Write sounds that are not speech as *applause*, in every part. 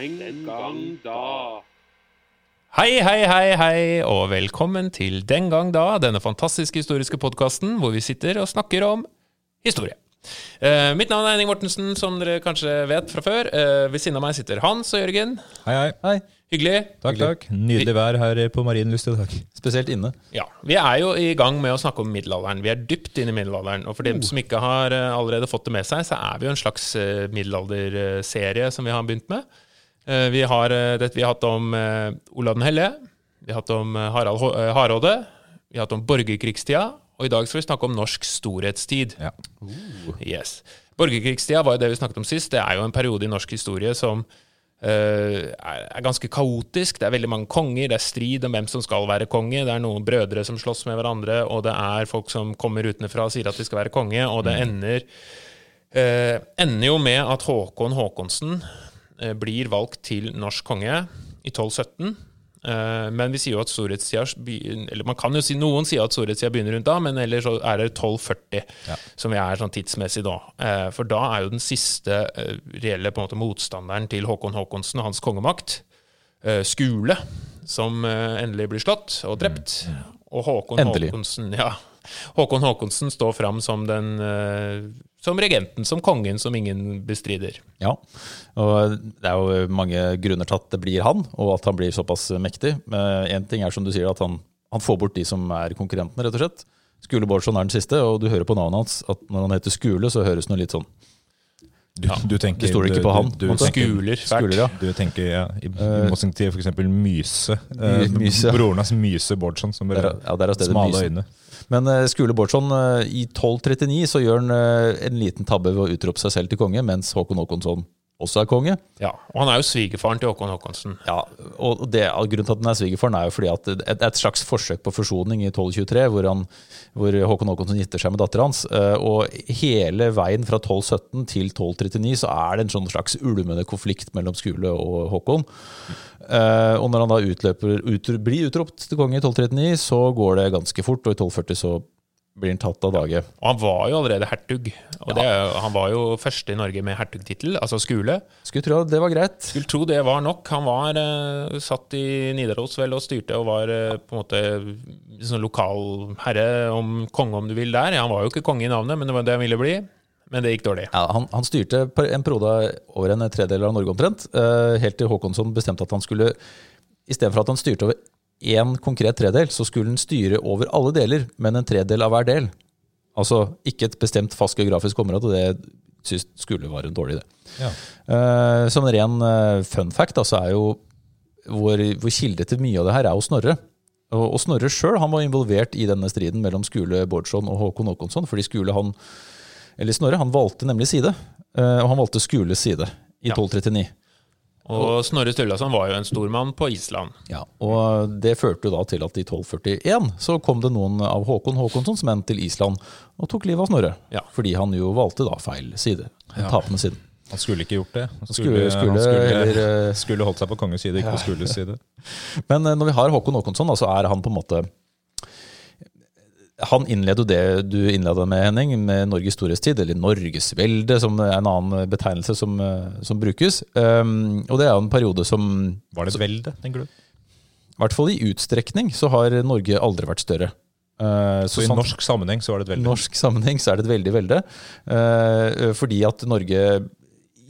Den gang da. Hei, hei, hei, hei, og velkommen til Den gang da, denne fantastiske historiske podkasten hvor vi sitter og snakker om historie. Eh, mitt navn er Henning Mortensen, som dere kanskje vet fra før. Eh, ved siden av meg sitter Hans og Jørgen. Hei, hei. Hei. Hyggelig. Takk, takk. Nydelig vær her på Marienlyst i dag. Spesielt inne. Ja, Vi er jo i gang med å snakke om middelalderen. Vi er dypt inne i middelalderen. Og for dem som ikke har eh, allerede fått det med seg, så er vi jo en slags eh, middelalderserie som vi har begynt med. Eh, Vi har, eh, dette, vi har hatt om eh, Olav den hellige, vi har hatt om Harald Hardråde, vi har hatt om borgerkrigstida, og i dag skal vi snakke om norsk storhetstid. Ja. Yes. Borgerkrigstida var jo det vi snakket om sist. Det er jo en periode i norsk historie som uh, er ganske kaotisk. Det er veldig mange konger, det er strid om hvem som skal være konge. Det er noen brødre som slåss med hverandre, og det er folk som kommer utenfra og sier at de skal være konge, og det ender, uh, ender jo med at Håkon Håkonsen blir valgt til norsk konge i 1217. Eh, men vi sier jo at storhetstida Eller man kan jo si Noen sier at storhetstida begynner rundt da, men ellers så er det 1240 Ja. som vi er sånn tidsmessig da. Eh, For da er jo den siste eh, reelle på en måte motstanderen til Håkon Håkonsen og hans kongemakt eh, Skule, som eh, endelig blir slått og drept. Og Håkon Endelig. Håkonsen, ja. Håkon Håkonsen står fram som den eh, som regenten, som kongen, som ingen bestrider. Ja. Og det er jo mange grunner til at det blir han, og at han blir såpass mektig. Én ting er som du sier, at han, han får bort de som er konkurrentene, rett og slett. Skule Bårdsson er den siste, og du hører på navnet hans at når han heter Skule, så høres det litt sånn Du, du tenker, Det står ikke på han, Du, du, Skuler. Skuler, ja. du tenker ja, i, i Mossing motsetning til f.eks. Myse. Eh, myse Myse. Broren hans Myse Bårdsson, som har ja, smale øyne. Men eh, Skule Bårdsson, eh, i 1239 så gjør han eh, en liten tabbe ved å utrope seg selv til konge, mens Håkon Håkonsson også er konge. Ja, og han er jo svigerfaren til Håkon Håkonsen. Ja, og det, Grunnen til at han er svigerfaren, er jo fordi at er et slags forsøk på forsoning i 1223, hvor, han, hvor Håkon Håkonsen gifter seg med datteren hans. eh, Og hele veien fra 1217 til 1239 så er det en sånn slags ulmende konflikt mellom Skule og Håkon. Eh, Og når han da utløper, ut, blir utropt til konge i 1239, så går det ganske fort, og i 1240 så blir han tatt av dage. Og han var jo allerede hertug. Og det, er han var jo første i Norge med hertugtittel, altså Skule. Skulle tro det var greit. Skulle tro det var nok. Han var uh, satt i Nidaros vel og styrte og var uh, på en måte sånn lokal herre om konge, om du vil, der. Han var jo ikke konge i navnet, men det var det han ville bli. Men det gikk dårlig. Ja, han, han styrte en periode over en tredel av Norge omtrent, uh, helt til Håkonsson bestemte at han skulle Istedenfor at han styrte over én konkret tredel, så skulle den styre over alle deler, men en tredel av hver del. Altså ikke et bestemt fast geografisk område, og det synes skulle være en dårlig idé. Ja. Uh, som en ren uh, fun fact, da, så er jo vår, vår kilde til mye av det her er jo Snorre. Og, og Snorre sjøl var involvert i denne striden mellom Skule Bårdsson og Håkon Håkonsson. fordi Skule han, eller Snorre han valgte nemlig side, uh, og han valgte Skules side i Ja. 1239. Og Snorre Sturlason var jo en stormann på Island. Ja, og Det førte jo da til at i 1241 så kom det noen av Håkon Håkonssons menn til Island og tok livet av Snorre. Ja. Fordi han jo valgte da feil side. Ja. tapende siden. Han skulle ikke gjort det. Han Skulle, skulle, han skulle, heller, eh, skulle holdt seg på kongens side, ikke på Skules side. *laughs* Men eh, når vi har Håkon Håkonsson, så er han på en måte Han innleder det du innleda med, Henning, med Norges storhetstid, eller Norgesvelde, som er en annen betegnelse som, eh, som brukes. Um, og det er en periode som Var det et velde, tenker du? I hvert fall i utstrekning så har Norge aldri vært større. Uh, Så i sånn- norsk sammenheng så var det et velde? norsk sammenheng så er det et veldig velde. Uh, fordi at Norge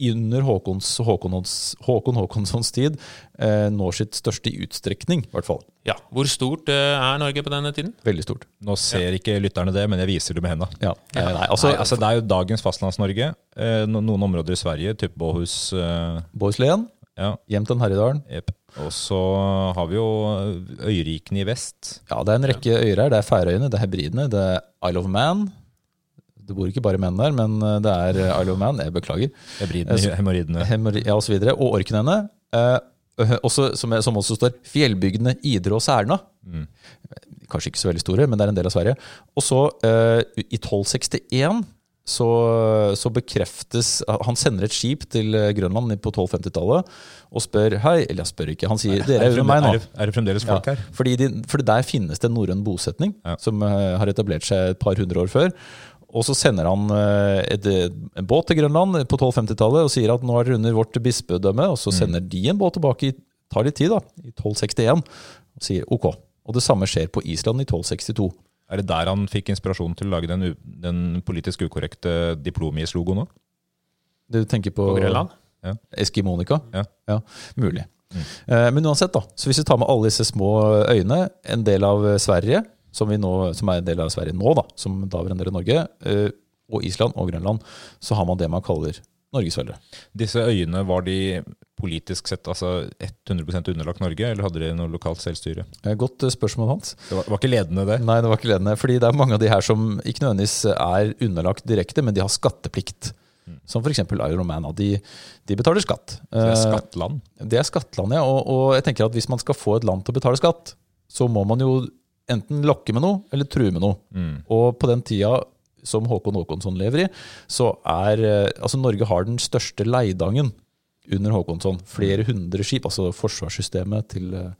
under Håkons, Håkons, Håkon Håkonssons tid eh, når sitt største i utstrekning, i hvert fall. Ja, Hvor stort eh, er Norge på denne tiden? Veldig stort. Nå ser ikke lytterne det, men jeg viser det med henda. Ja. Eh, altså, altså, det er jo dagens Fastlands-Norge. Eh, no- noen områder i Sverige, type Båhus. Eh, Bohuslän, ja, Jämtland, Herjedalen. Yep. Og så har vi jo øyrikene i vest. Ja, det er en rekke øyer her. Det er Færøyene, det er Hebridene, det er Isle of Man. Det bor ikke bare menn der, men eh, det er eh, Isle of Man. Jeg beklager. Altså, hemoroidene. Ja, og så videre. Og orkenene. Eh, også, som, som også står fjellbygdene Idre og Særna. Mm. Kanskje ikke så veldig store, men det er en del av Sverige. Og så, eh, i 1261, så, så bekreftes Han sender et skip til eh, Grønland på 1250-tallet og spør Hei, eller jeg spør ikke, han sier Dere er det jo meg nå. er, det- det fremdeles folk Ja, her? fordi, de, fordi der finnes det en norrøn bosetning Ja. som eh, har etablert seg et par hundre år før. Og så sender han eh, et, en båt til Grønland på 1250-tallet og sier at nå er dere under vårt bispedømme. Og så sender de en båt tilbake, i, tar litt tid, da, i 1261, og sier ok. Og det samme skjer på Island i 1262. Er det der han fikk inspirasjon til å lage den, den politisk ukorrekte Diplomis-logoen òg? Du tenker på, På Grønland. Eskimonika? Ja. ja mulig. Mm. men uansett, da. Så hvis vi tar med alle disse små øyene, en del av Sverige, som, vi nå, som er en del av Sverige nå, da, som daværende del av Norge, eh, og Island og Grønland, så har man det man kaller Norgesveldet. Disse øyene, var de politisk sett altså 100% underlagt Norge, eller hadde de noe lokalt selvstyre? Eh, Godt eh, spørsmål, Hans. Det var, var ikke ledende det? Nei, det var ikke ledende. Fordi det er mange av de her som ikke nødvendigvis er underlagt direkte, men de har skatteplikt. Som f.eks. Iron Man. De, de betaler skatt. Så det er skattland? Det er skattland, ja. Og, og jeg tenker at hvis man skal få et land til å betale skatt, så må man jo enten lokke med noe, eller true med noe. Mm. Og på den tida som Håkon Håkonsson lever i, så er eh, Altså, Norge har den største leidangen under Håkonsson. Flere hundre skip, altså forsvarssystemet til, eh,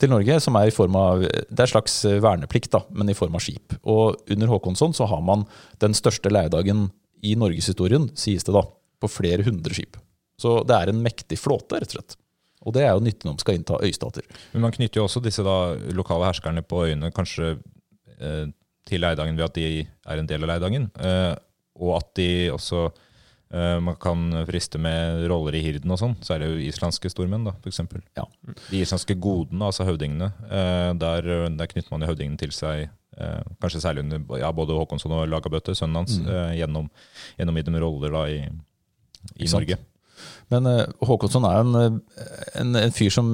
til Norge, som er i form av Det er en slags eh, verneplikt, da, men i form av skip. Og under Håkonsson så har man den største leidagen i norgeshistorien, sies det da, på flere hundre skip. Så det er en mektig flåte, rett og slett. Og det er jo nytten om skal innta øystater. Men man knytter jo også disse da, lokale herskerne på øyene kanskje eh, til Leidangen ved at de er en del av Leidangen. Eh, og at de også eh, man kan friste med roller i hirden og sånn. Så er det jo islandske stormenn, da, f.eks. Ja. De islandske godene, altså høvdingene. Eh, der, der knytter man jo høvdingene til seg. Eh, kanskje særlig under ja, både Håkonsson og Lagabøte, sønnen hans, eh, gjennom, gjennom i roller da, i, i Norge. sant? Men eh, Håkonsson er en, eh, en, en fyr som,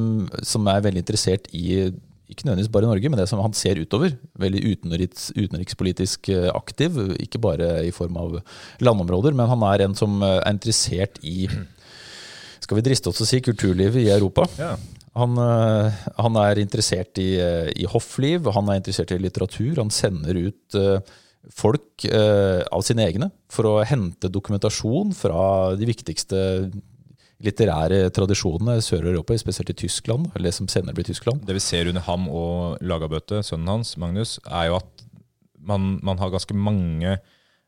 som er veldig interessert i ikke nødvendigvis bare Norge, men det som han ser utover. Veldig utenriks, utenrikspolitisk eh, aktiv, ikke bare i form av landområder, men han er en som er interessert i skal vi driste oss til å si kulturlivet i Europa. Ja. Han, han er interessert i, i hoffliv, han er interessert i litteratur. Han sender ut folk av sine egne for å hente dokumentasjon fra de viktigste litterære tradisjonene i Sør-Europa, spesielt i Tyskland, eller som senere blir Tyskland. Det vi ser under ham og Lagabøte, sønnen hans, Magnus, er jo at man, man har ganske mange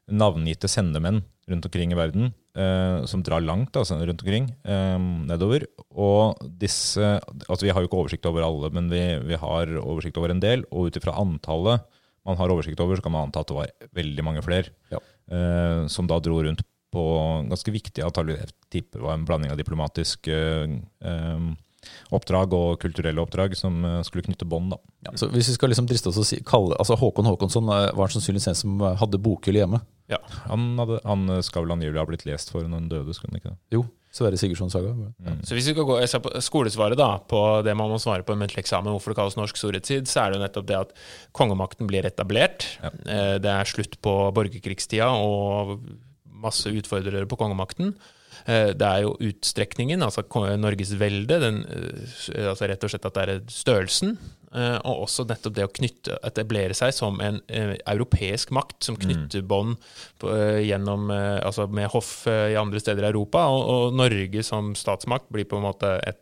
navngitte sendemenn rundt omkring i verden, eh, som drar langt altså, rundt omkring, eh, nedover. Og disse Altså, vi har jo ikke oversikt over alle, men vi, vi har oversikt over en del. Og ut ifra antallet man har oversikt over, så kan man anta at det var veldig mange flere. Ja. Eh, som da dro rundt på ganske viktige, avtaler. jeg tipper var en blanding av diplomatisk eh, eh, oppdrag og kulturelle oppdrag som eh, skulle knytte bånd. da. Ja, så hvis vi skal liksom driste oss å si, kalle, altså Håkon Håkonsson eh, var sannsynligvis en som hadde bokhylle hjemme. Han, hadde, han skal vel angivelig ha blitt lest for når han døde, skulle han ikke det? Jo, Sverre Sigurdsson saga. Så hvis vi skal gå jeg ser på skolesvaret da, på det man må svare på en muntlig eksamen, hvorfor det kalles norsk storhetstid, så er det jo nettopp det at kongemakten blir etablert. Ja. Det er slutt på borgerkrigstida og masse utfordrere på kongemakten. Eh, Det er jo utstrekningen, altså ko- Norges velde, den, eh, altså rett og slett at det er størrelsen, eh, og også nettopp det å knytte, etablere seg som en europeisk makt som knytter bånd gjennom, altså med hoff i andre steder i Europa, og, og Norge som statsmakt blir på en måte et,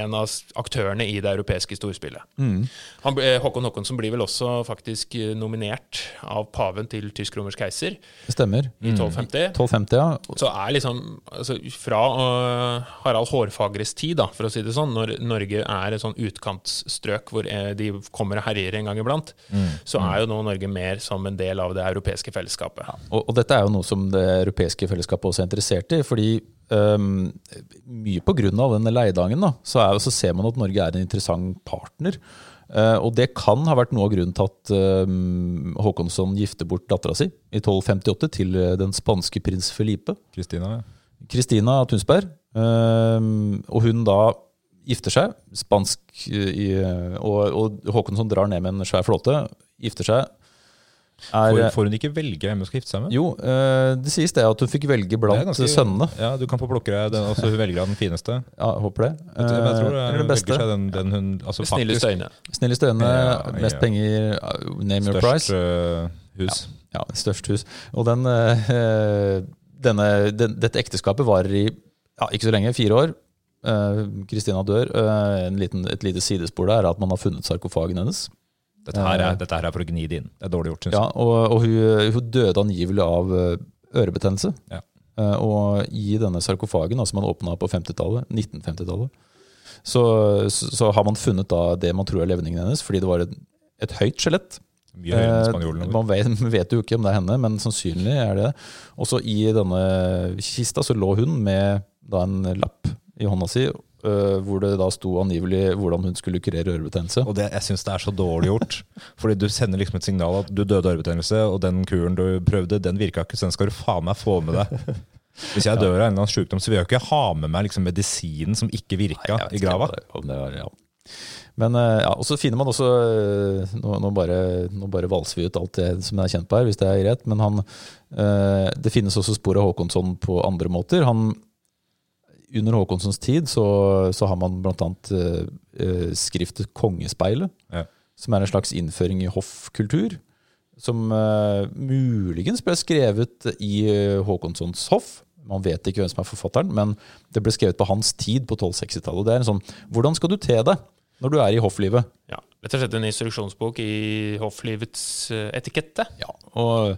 en av aktørene i det europeiske storspillet. Han, eh, Håkon Håkonsen blir vel også faktisk eh, nominert av paven til tysk-romersk keiser Det stemmer. i 1250. 1250, ja. Så er liksom altså, Fra uh, Harald Hårfagres tid, da, for å si det sånn, når Norge er et sånn utkantstrøk hvor de kommer og herjer en gang iblant, så er jo nå Norge mer som en del av det europeiske fellesskapet. Og, og dette er jo noe som det europeiske fellesskapet også er interessert i. fordi um, mye av denne leidangen da, så, er, så ser man at Norge er en interessant partner. Uh, og det kan ha vært noe av grunnen til at um, Håkonsson gifter bort dattera si i 1258 til eh, den spanske prins Felipe. Kristina? ja. Kristina Tunsberg. Um, og hun da gifter seg, spansk i, og, og Håkonsson drar ned med en svær flåte, gifter seg. Er, Får, får hun ikke velge hvem hun skal gifte seg med? jo, eh, det sies det at hun fikk velge er blant ganske- sønnene. Ja, Du kan få plukke deg den, altså hun velger av den fineste. Ja, jeg håper det. Jeg tror, jeg tror Eh, hun Eller den beste. seg den, den hun altså snilleste øyne. Snilleste øyne, Ja, mest penger, name name your price. Størst hus. Ja, størst hus. Og den, eh, denne, den, dette ekteskapet varer i ja, ikke så lenge, fire år. Eh, Kristina dør. Eh, en liten, et lite sidespor der er at man har funnet sarkofagen hennes. Dette her er, dette her er for å gni det inn. Det er dårlig gjort, syns Ja, jeg. og, og hun, hun døde angivelig av eh, ørebetennelse. Ja. Eh, Og i denne sarkofagen, som som man åpna på 50-tallet, 1950-tallet, så, så, har man funnet da det man tror er levningen hennes, fordi det var et, et høyt skjelett. Eh. Man vet, *laughs* vet jo ikke om det er henne, men sannsynlig er det det. Også i denne kista så lå hun med da en lapp i hånda si, øh, hvor det da sto angivelig hvordan hun skulle kurere ørebetennelse. Og det, jeg syns det er så dårlig gjort. *laughs* Fordi du sender liksom et signal at du døde av ørebetennelse, og den kuren du prøvde, den virka ikke, så den skal du faen meg få med deg. *laughs* Hvis jeg dør av en eller annen sykdom, så vil jeg jo ikke ha med meg liksom medisinen som ikke virka Nei, i grava. det- ja. Men uh, ja, og så finner man også uh, Nå, nå, bare, nå bare valser vi ut alt det som jeg er kjent på her, hvis det er greit. Men han, det finnes også spor av Håkonsson på andre måter. Han, under Håkonsons tid så, så har man bl.a. Eh, skriftet Kongespeilet, Ja. som er en slags innføring i hoffkultur. Som eh, muligens ble skrevet i øh, Håkonssons hoff. Man vet ikke hvem som er forfatteren, men det ble skrevet på hans tid på 1260-tallet. Det er en sånn Hvordan skal du te deg når du er i hofflivet? Ja, Rett og slett en instruksjonsbok i hofflivets eh, etikette. Ja, og,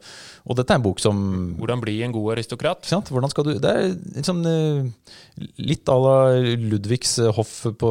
og dette er en bok som Hvordan bli en god aristokrat. sant? Hvordan skal du, Det er liksom litt à la Ludvigs eh, hoff på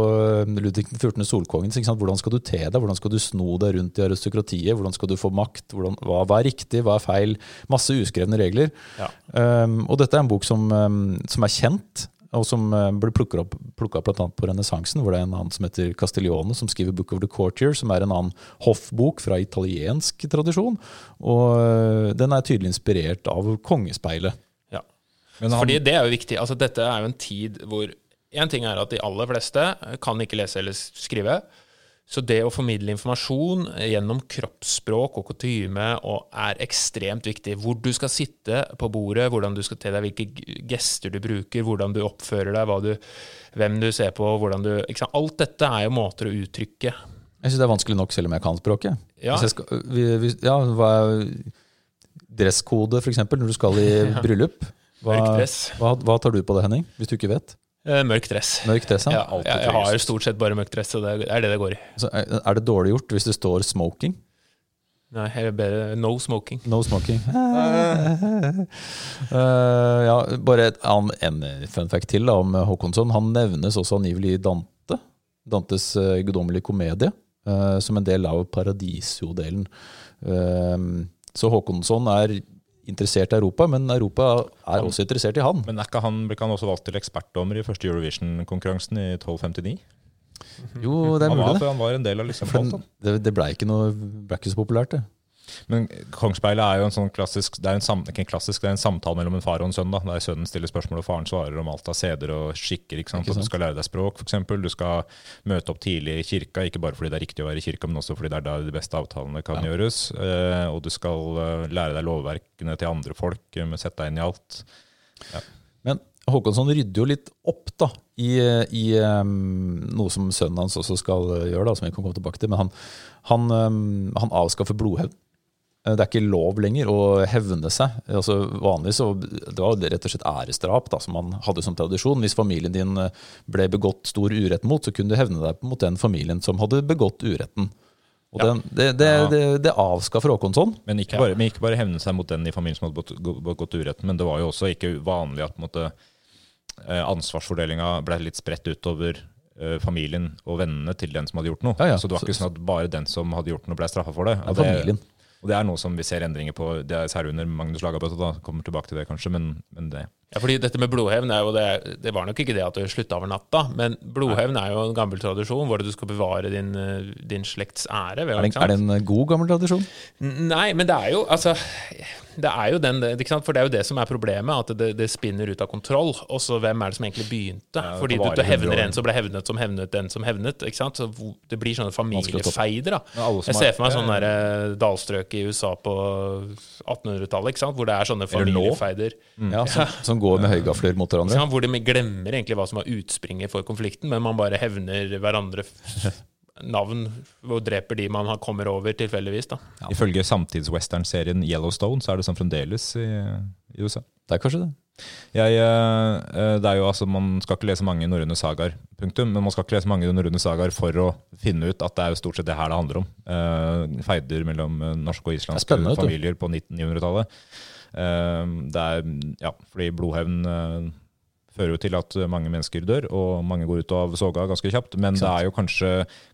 Ludvig den 14. Solkongens. Hvordan skal du te deg? Hvordan skal du sno deg rundt i aristokratiet? Hvordan skal du få makt? Hvordan, hva, hva er riktig, hva er feil? Masse uskrevne regler. Ja. Um, og dette er en bok som, um, som er kjent, og som blir ble plukket opp, plukket bl.a. på renessansen, hvor det er en annen som heter Castiglione, som skriver Book of the Courtier, som er en annen hoffbok fra italiensk tradisjon. Og uh, den er tydelig inspirert av Kongespeilet. Ja. Han, Fordi det er jo viktig. Altså, dette er jo en tid hvor En ting er at de aller fleste kan ikke lese eller skrive. Så det å formidle informasjon gjennom kroppsspråk og kutyme er ekstremt viktig. Hvor du skal sitte på bordet, hvordan du skal te deg, hvilke gester du bruker, hvordan du oppfører deg, du, hvem du ser på, hvordan du? Alt dette er jo måter å uttrykke Jeg syns det er vanskelig nok selv om jeg kan språket. Ja. Hvis skal, vi, vi, ja, hva er dresskode, f.eks., når du skal i *laughs* bryllup? Hva, hva, hva tar du på det, Henning? Hvis du ikke vet? Eh, mørk dress. Mørk dress, Ja, ja. jeg, jeg har stort sett bare mørk dress, så det er det det går i. Så er er det dårlig gjort hvis det står smoking? Nei, jeg bedre no smoking. No smoking. uh, ja, bare et en fun fact til da, om Håkonsson. Han nevnes også angivelig i Dante. Dantes uh, guddommelige komedie, uh, som en del av Paradisio-delen. Uh, så Håkonsson er interessert i Europa, men Europa er også interessert i han. men er ikke han, ble ikke han også valgt til ekspertdommer i første Eurovision-konkurransen i 1259? Jo, det er Han var, mulig, det. han var en del av liksom alt, han. det, det blei ikke, noe- ble ikke så populært, det. Men Kongsspeilet er jo en sånn klassisk Det er en, sam, ikke en klassisk, det er en samtale mellom en far og en sønn. da, Der sønnen stiller spørsmål og faren svarer om alt av seder og skikker. ikke sant? Ikke sant? du skal lære deg språk, f.eks. Du skal møte opp tidlig i kirka, ikke bare fordi det er riktig å være i kirka, men også fordi det er der de beste avtalene kan Ja. gjøres. Eh, og du skal eh, lære deg lovverkene til andre folk, eh, med sette deg inn i alt. Men Håkonsson rydder jo litt opp da, i, i um, noe som sønnen hans også skal eh, gjøre, da, som vi kan komme tilbake til. Men han, han, um, han avskaffer blodhevn. Eh, Det er ikke lov lenger å hevne seg. Altså Vanligvis så det var det rett og slett æresdrap da, som man hadde som tradisjon. Hvis familien din eh, ble begått stor urett mot, så kunne du hevne deg mot den familien som hadde begått uretten. Og Ja. den, det, det, Ja. det, det avskaffer Håkonsson. Men ikke, Ja. bare, men ikke bare hevne seg mot den i familien som hadde begått- uretten, men det var jo også ikke vanlig at måte, eh, ansvarsfordelinga ble litt spredt utover familien og vennene til den som hadde gjort noe. Ja, ja. Så det var ikke Så- sånn at bare den som hadde gjort noe, ble straffa for det. Ja, familien. Og det er noe som vi ser endringer på, det er særlig under Magnus Lagabøte. kommer tilbake til det kanskje, men, men det Ja, fordi dette med blodhevn er jo det, det var nok ikke det at du slutta over natta, men blodhevn er jo en gammel tradisjon hvor du skal bevare din, eh, din slekts ære. ved Er det, er det en god, gammel tradisjon? Nei, men det er jo altså Det er jo den? For det er jo det som er problemet, at det, det spinner ut av kontroll. Og så hvem er det som egentlig begynte? Ja, Fordi du, du hevner en som ble hevnet, som hevnet den som hevnet. Ikke sant? Så det blir sånne familiefeider. da Jeg ser for meg sånne sånn der, eh, dalstrøk i USA på 1800-tallet, ikke sant? hvor det er sånne familiefeider. Ja, som, som går med høygafler mot hverandre? Hvor de glemmer egentlig hva som var utspringet for konflikten, men man bare hevner hverandre navn og dreper de man kommer over tilfeldigvis. da Ifølge samtidswesternserien Yellowstone så er det sånn fremdeles i, i USA. Det er kanskje det. Jeg, eh, det er jo altså, Man skal ikke lese mange norrøne sagaer, punktum. Men man skal ikke lese mange norrøne sagaer for å finne ut at det er jo stort sett det her det handler om. Eh, feider mellom eh, norske og islandske familier på 1900-tallet. Eh, det er, ja, fordi blodhevn eh, fører jo til at mange mennesker dør, og mange går ut av soga ganske kjapt. Men det er jo kanskje,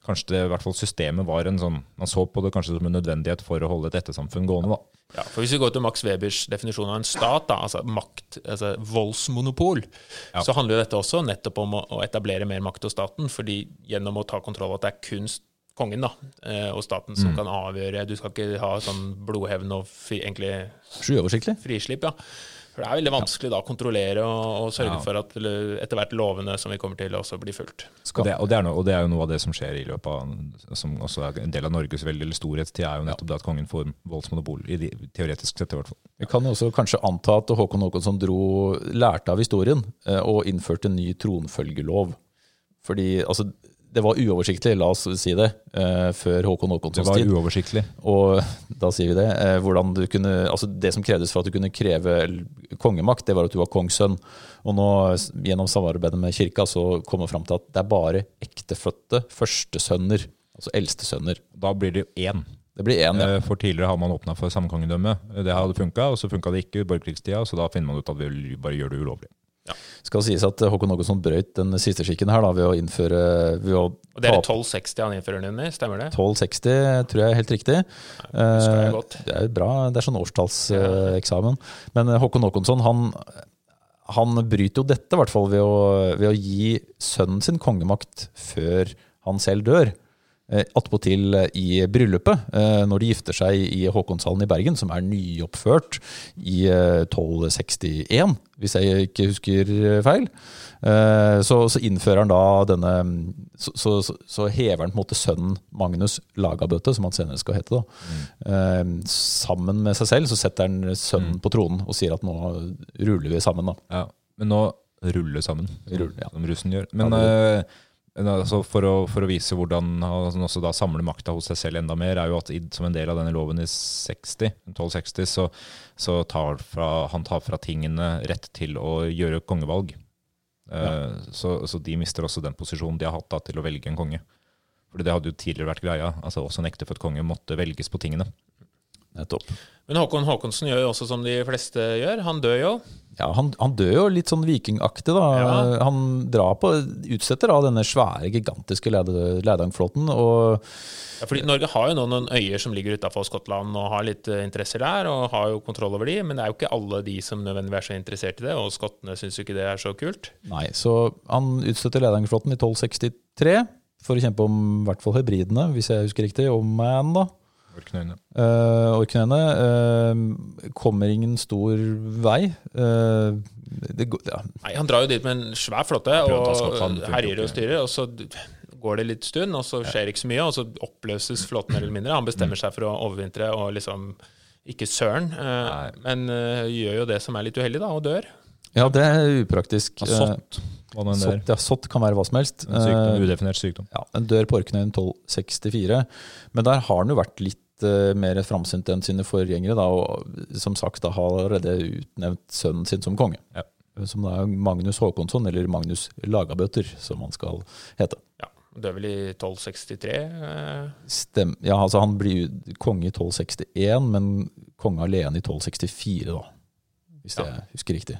kanskje det, i hvert fall systemet var en sånn Man så på det kanskje som en nødvendighet for å holde et ettersamfunn gående, da. Ja, for Hvis vi går til Max Webers definisjon av en stat, da, altså makt, altså voldsmonopol, Ja. så handler jo dette også nettopp om å, å etablere mer makt hos staten. fordi gjennom å ta kontroll over at det er kun kongen da, eh, og staten som kan avgjøre Du skal ikke ha sånn blodhevn og fri, egentlig Sjuoversiktlig? frislipp, ja. For det er veldig vanskelig da å kontrollere og, og sørge Ja. for at etter hvert lovene som vi kommer til, også blir fulgt. Og det, og, det er noe, og det er jo noe av det som skjer i løpet av Som også er en del av Norges veldig storhetstid, er jo nettopp det at kongen får voldsmonopol. I de, teoretisk sett, i hvert fall. Vi kan jo også kanskje anta at Håkon Håkonsson dro, lærte av historien eh, og innførte en ny tronfølgelov. Fordi altså, det var uoversiktlig, la oss si det, eh, før Håkon Det var uoversiktlig. Og da sier vi det. Eh, du kunne, altså det som krevdes for at du kunne kreve kongemakt, det var at du var kongssønn. Og nå, gjennom samarbeidet med kirka, så kommer vi fram til at det er bare ektefødte førstesønner, altså eldstesønner. Da blir det jo én. Det blir én, ja. Eh, For tidligere har man åpna for samkongedømme. Det hadde funka, og så funka det ikke i borgerkrigstida, så da finner man ut at vi bare gjør det ulovlig. Skal sies at Håkon Håkonsson brøyt den siste skikken her da, ved å innføre ved å Og det er 1260 han innfører den under, stemmer det? 1260, tror jeg er helt riktig. Nei, jeg Eh, godt. Det er bra, det er sånn årstallseksamen. Men eh, Håkon Håkonsson han, han bryter jo dette, i hvert fall ved å, ved å gi sønnen sin kongemakt før han selv dør. Eh, Attpåtil eh, i bryllupet, eh, når de gifter seg i Håkonshallen i Bergen, som er nyoppført i eh, 1261, hvis jeg ikke husker feil. Så, så innfører han da denne Så, så, så, hever han på en måte sønnen Magnus Lagabøte, som han senere skal hete. da. mm. Sammen med seg selv så setter han sønnen på tronen og sier at nå ruller vi sammen. da. Ja. Men nå ruller sammen, ruller, ja. som russen gjør. Men Ja, men altså for, å, for å vise hvordan han også da samler makta hos seg selv enda mer, er jo at i, som en del av denne loven i 60, 1260, så, så tar fra, han tar fra tingene rett til å gjøre kongevalg. Eh, så, så de mister også den posisjonen de har hatt da, til å velge en konge. Fordi det hadde jo tidligere vært greia. altså Også en ektefødt konge måtte velges på tingene. Nettopp. Men Håkon Håkonsen gjør jo også som de fleste gjør. Han dør jo. Ja, han, han dør jo litt sånn vikingaktig, da. Ja. Han drar på, utsetter da denne svære, gigantiske Leidangflåten. Og Ja, fordi Norge har jo nå noen øyer som ligger utafor Skottland og har litt eh, interesser der, og har jo kontroll over de, men det er jo ikke alle de som nødvendigvis er så interessert i det, og skottene syns jo ikke det er så kult. nei, så han utsetter Leidangflåten i 1263 for å kjempe om i hvert fall hebridene, hvis jeg husker riktig, om Man, da. Orknøyene. Uh, Orknøyene uh, kommer ingen stor vei. Uh, det, går- ja, Nei, Han drar jo dit med en svær ta og herjer og styrer, og så går det litt stund, og så skjer ikke så mye, og så oppløses flåten mer eller mindre. Han bestemmer seg for å overvintre og liksom ikke søren, eh, men eh, gjør jo det som er litt uheldig, da, og dør. ja, det er upraktisk. Ja, Sott, Eh. Sott, ja, sott kan være hva som helst. En sykdom, Eh, udefinert sykdom. Ja, Den dør på Orknøyen 1264. Men der har den jo vært litt eh, mer framsynt enn sine forgjengere. Da, og som sagt da har allerede utnevnt sønnen sin som konge. Ja. Som da er Magnus Håkonsson, eller Magnus Lagabøter, som han skal hete. Ja, Dør vel i 1263. eh, Stem, ja, altså Han blir konge i 1261, men konge alene i 1264, da. Hvis Ja. jeg husker riktig.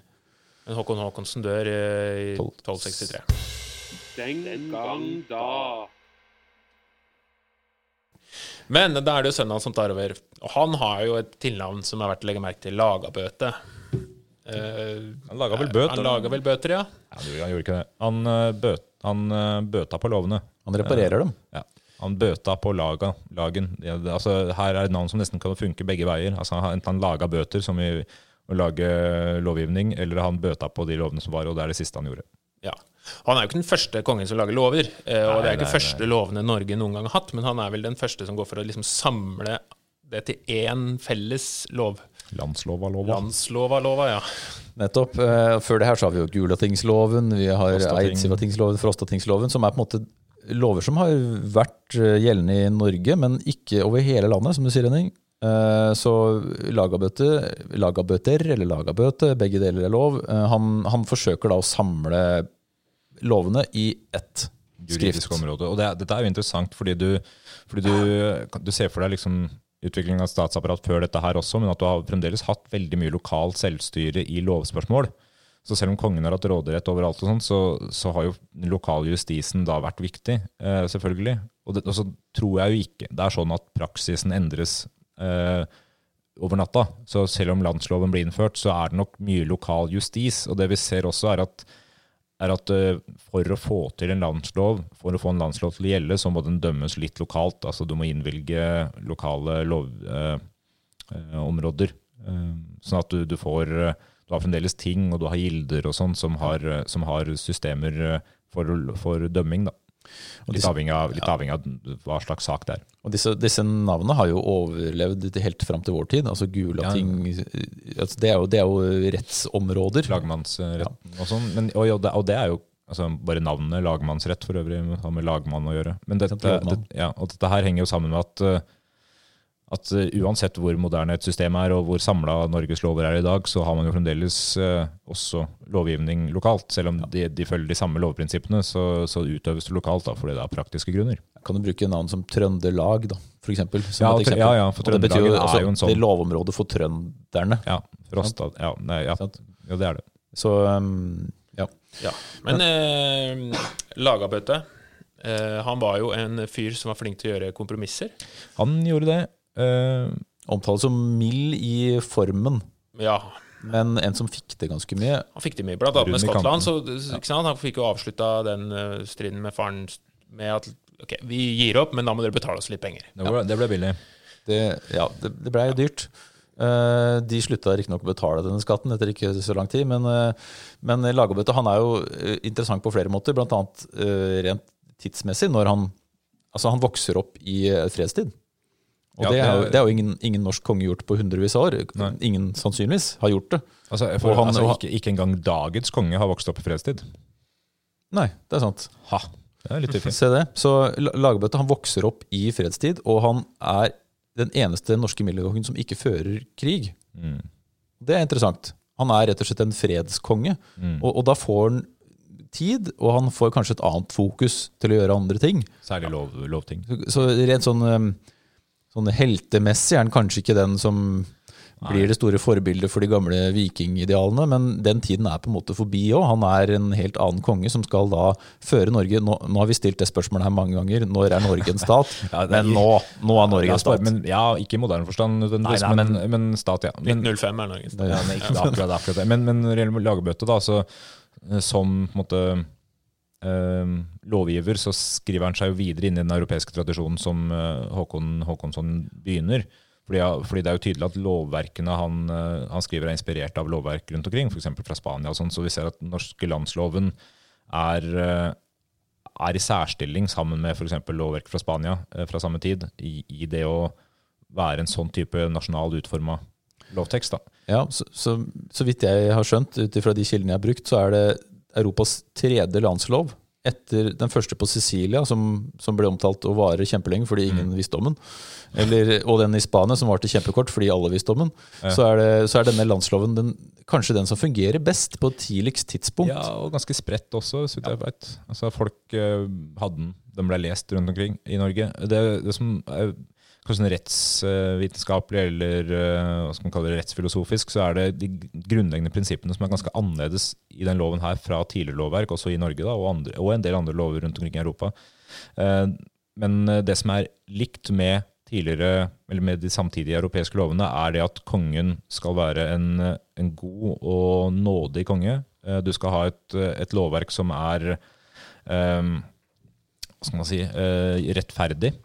Men Håkon Håkonsen dør eh, i Tolv- 1263. Den gang da. Men da er det jo sønnen hans som tar over. Og han har jo et tilnavn som er verdt å legge merke til. Lagabøte. Uh, Han laga vel bøter? han laga vel bøter, ja. Ja, han gjorde- han gjorde ikke det. Han, eh, bøt, han eh, bøta på lovene. Han reparerer dem. Ja. Han bøta på laga, lagen. Ja, det, altså, her er et navn som nesten kan funke begge veier. Altså, han- Enten han laga bøter, som i å lage lovgivning, eller han bøta på de lovene som var, og det er det siste han gjorde. ja. Han er jo ikke den første kongen som lager lover, eh, og Nei, det er ikke nei, første lovene Norge noen gang har hatt, men han er vel den første som går for å liksom samle det til én felles lov. Landslova lova. Landslova, lova, ja. Nettopp. Eh, Før det her så har vi jo Gulatingsloven, vi har Frostating. Eidsivatingloven, Frostatingsloven, som er på en måte lover som har vært eh, gjeldende i Norge, men ikke over hele landet, som du sier, Henning. Så lagabøte, lagabøter, eller lagabøte, begge deler er lov. Han, han forsøker da å samle lovene i ett skrift. område. Og det, dette er jo interessant, fordi du, fordi du, du ser for deg liksom utviklingen av statsapparat før dette her også, men at du har fremdeles hatt veldig mye lokalt selvstyre i lovspørsmål. Så selv om kongen har hatt råderett overalt, og sånt, så, så har jo den lokale justisen da vært viktig, eh, selvfølgelig. Og, det, og så tror jeg jo ikke det er sånn at praksisen endres eh, over natta. Så selv om landsloven blir innført, så er det nok mye lokal justis. Og det vi ser også, er at er at eh, for å få til en landslov, for å få en landslov til å gjelde, så må den dømmes litt lokalt. Altså du må innvilge lokale lovområder. Eh. Eh, sånn at du, du får Du har fremdeles ting, og du har gilder og sånn som, som har systemer for, for dømming, da. Litt disse- avhengig, av, litt avhengig av hva slags sak det er. Og disse, disse navnene har jo overlevd til helt fram til vår tid. Altså Gulating altså det, er jo, det er jo rettsområder. Lagmannsretten og sånn. Men, og, og, det, og det er jo altså, bare navnet lagmannsrett for øvrig, har med lagmann å gjøre. Men dette, det, ja, og dette her henger jo sammen med at, eh, at eh, uansett hvor moderne et system er, og hvor samla Norges lover er i dag, så har man jo fremdeles eh, også lovgivning lokalt. Selv om de, de følger de samme lovprinsippene, så, så utøves det lokalt da, fordi det er praktiske grunner. Kan du bruke navn som Trøndelag, da, for eksempel? som Ja, et eksempel. ja, ja, for betyr jo Trøndelagen er altså, jo en sånn- Det lovområdet for trønderne. Ja, Frosta, ja, nei, ja, ja, det er det. Så um, ja. Ja. Men eh, Lagabøte eh, Han var jo en fyr som var flink til å gjøre kompromisser. Han gjorde det. Eh, Omtales som mild i formen, Ja, men en som fikk det ganske mye. Han fikk det mye, blant annet med Skottland. Så? Han fikk jo avslutta den eh, striden med faren med at ok, vi gir opp, men da må dere betale oss litt penger. det, ble, det ble billig. Det, ja, det, det blei ja. dyrt. Uh, de slutta riktignok å betale denne skatten etter ikke så lang tid, men, uh, men Lagerbøtte han er jo interessant på flere måter, bl.a. Uh, rent tidsmessig, når han, altså han vokser opp i fredstid. Og Ja, det, er det- er jo ingen, ingen norsk konge gjort på hundrevis av år. Nei. Ingen sannsynligvis har gjort det. Altså, for, han- altså, ikke, ikke engang dagens konge har vokst opp i fredstid. Nei, det er sant. Ha, det er litt fiffig. Se det. Så La- Lagerbøtte han vokser opp i fredstid, og han er den eneste norske middelkongen som ikke fører krig. Mm. Det er interessant. Han er rett og slett en fredskonge, Mm. og, og da får han tid, og han får kanskje et annet fokus til å gjøre andre ting. Særlig lov, lovting. Så, så rent sånn, sånn heltemessig er han kanskje ikke den som blir det store forbildet for de gamle vikingidealene, men den tiden er på en måte forbi òg. Han er en helt annen konge som skal da føre Norge Nå, nå har vi stilt det spørsmålet her mange ganger. Når er Norge en stat? *laughs* Ja, er- men nå, nå er Norge en stat. men, ja, ikke i moderne forstand, Nei, nei, men, men stat, ja. Men, 1905 er stat. ja, men ikke akkurat, akkurat det. Men, men når det gjelder lagerbøtte, da, så eh, som på en måte lovgiver, så skriver han seg jo videre inn i den europeiske tradisjonen som eh, Håkon Håkonsson begynner. Fordi, fordi det er jo tydelig at lovverkene han, eh, han skriver er inspirert av lovverk rundt omkring, f.eks. fra Spania. og sånn, Så vi ser at den norske landsloven er, eh, er i særstilling sammen med f.eks. lovverk fra Spania fra samme tid, i, i det å være en sånn type nasjonal utforma lovtekst. da. Ja, så, så, så vidt jeg har skjønt, ut ifra de kildene jeg har brukt, så er det Europas tredje landslov. Etter den første på Sicilia, som, som ble omtalt å vare kjempelenge fordi ingen visste om den. Eller, og den i Spania, som varte kjempekort fordi alle visste om den. Så, er det, så er denne landsloven den, kanskje den som fungerer best på tidligst tidspunkt. Ja, og ganske spredt også, så vidt jeg vet. Altså, folk uh, hadde den. Den ble lest rundt omkring i Norge. Det, det som er kanskje sånn rettsvitenskapelig eller eh, hva skal man kalle det, rettsfilosofisk, så er det de grunnleggende prinsippene som er ganske annerledes i den loven her fra tidligere lovverk, også i Norge da, og, andre, og en del andre lover rundt omkring i Europa. Eh, Men eh, det som er likt med tidligere, eller med de samtidige europeiske lovene, er det at kongen skal være en, en god og nådig konge. Du skal ha et, et lovverk som er um, hva skal man si, rettferdig.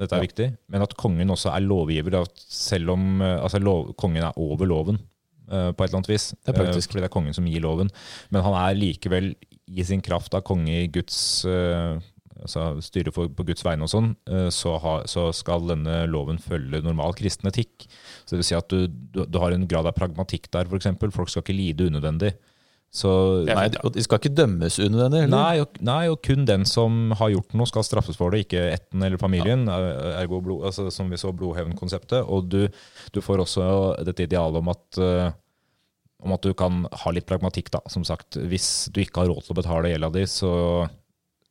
Dette er Ja. viktig. Men at kongen også er lovgiver. Selv om eh, altså lov, kongen er over loven uh, på et eller annet vis. Det er praktisk. Uh, fordi det er kongen som gir loven. Men han er likevel i sin kraft av konge i Guds uh, altså styre for, på Guds vegne og sånn, så, ha, så skal denne loven følge normal kristen etikk. Så det vil si at du, du, du har en grad av pragmatikk der, f.eks. Folk skal ikke lide unødvendig. Så Nei, de skal ikke dømmes unødvendig? Nei nei, og kun den som har gjort noe, skal straffes for det, ikke ætten eller familien. Ja. Ergo blod, altså, som vi så blodhevnkonseptet. Og du, du får også dette idealet om at uh, om at du kan ha litt pragmatikk, da. Som sagt, hvis du ikke har råd til å betale gjelda di, så,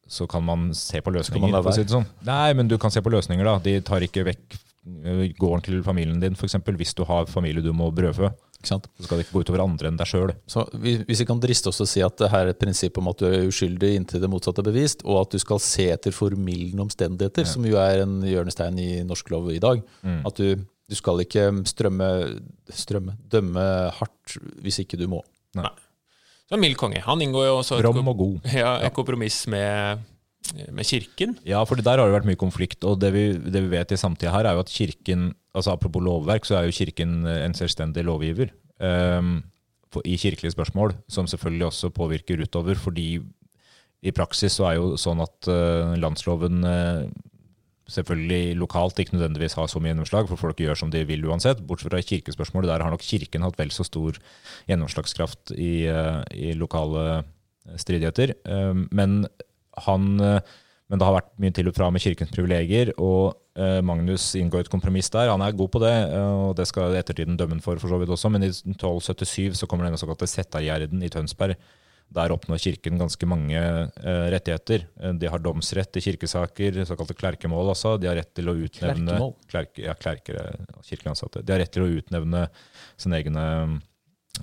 så kan man se på løsninger. la for å si sånn. Nei, men du kan se på løsninger, da. De tar ikke vekk eh, gården til familien din, f.eks. Hvis du har familie du må brødfø. Ikke sant? Så skal det ikke gå utover andre enn deg sjøl. Hvis vi kan driste oss til å si at det her er et prinsipp om at du er uskyldig inntil det motsatte er bevist, og at du skal se etter formildende omstendigheter, som jo er en hjørnestein i norsk lov i dag. Mm. At du, du skal ikke strømme, strømme, dømme hardt hvis ikke du må. Nei. Så mild konge. Han inngår jo også et, og god. ja, et kompromiss med, med kirken. Ja, for der har det vært mye konflikt. Og det vi, det vi vet i samtida her, er jo at kirken altså Apropos lovverk, så er jo kirken eh, en selvstendig lovgiver um, for, i kirkelige spørsmål, som selvfølgelig også påvirker utover. Fordi i praksis så er jo sånn at uh, landsloven uh, selvfølgelig lokalt ikke nødvendigvis har så mye gjennomslag, for folk gjør som de vil uansett. Bortsett fra kirkespørsmålet, der har nok kirken hatt vel så stor gjennomslagskraft i, i lokale stridigheter. Ehm, men han men det har vært mye til og fra med kirkens privilegier, og Magnus inngår et kompromiss der. Han er god på det, eh, og det skal ettertiden dømme ham for, for så vidt også. Men i 1277 så kommer denne såkalte Settargjerden i Tønsberg. Der oppnår kirken ganske mange eh, rettigheter. Eh, De har domsrett i kirkesaker, såkalte klerkemål altså. De har rett til å utnevne Klerke, ja, klerkere, kirkelig ansatte. De har rett til å utnevne sine egne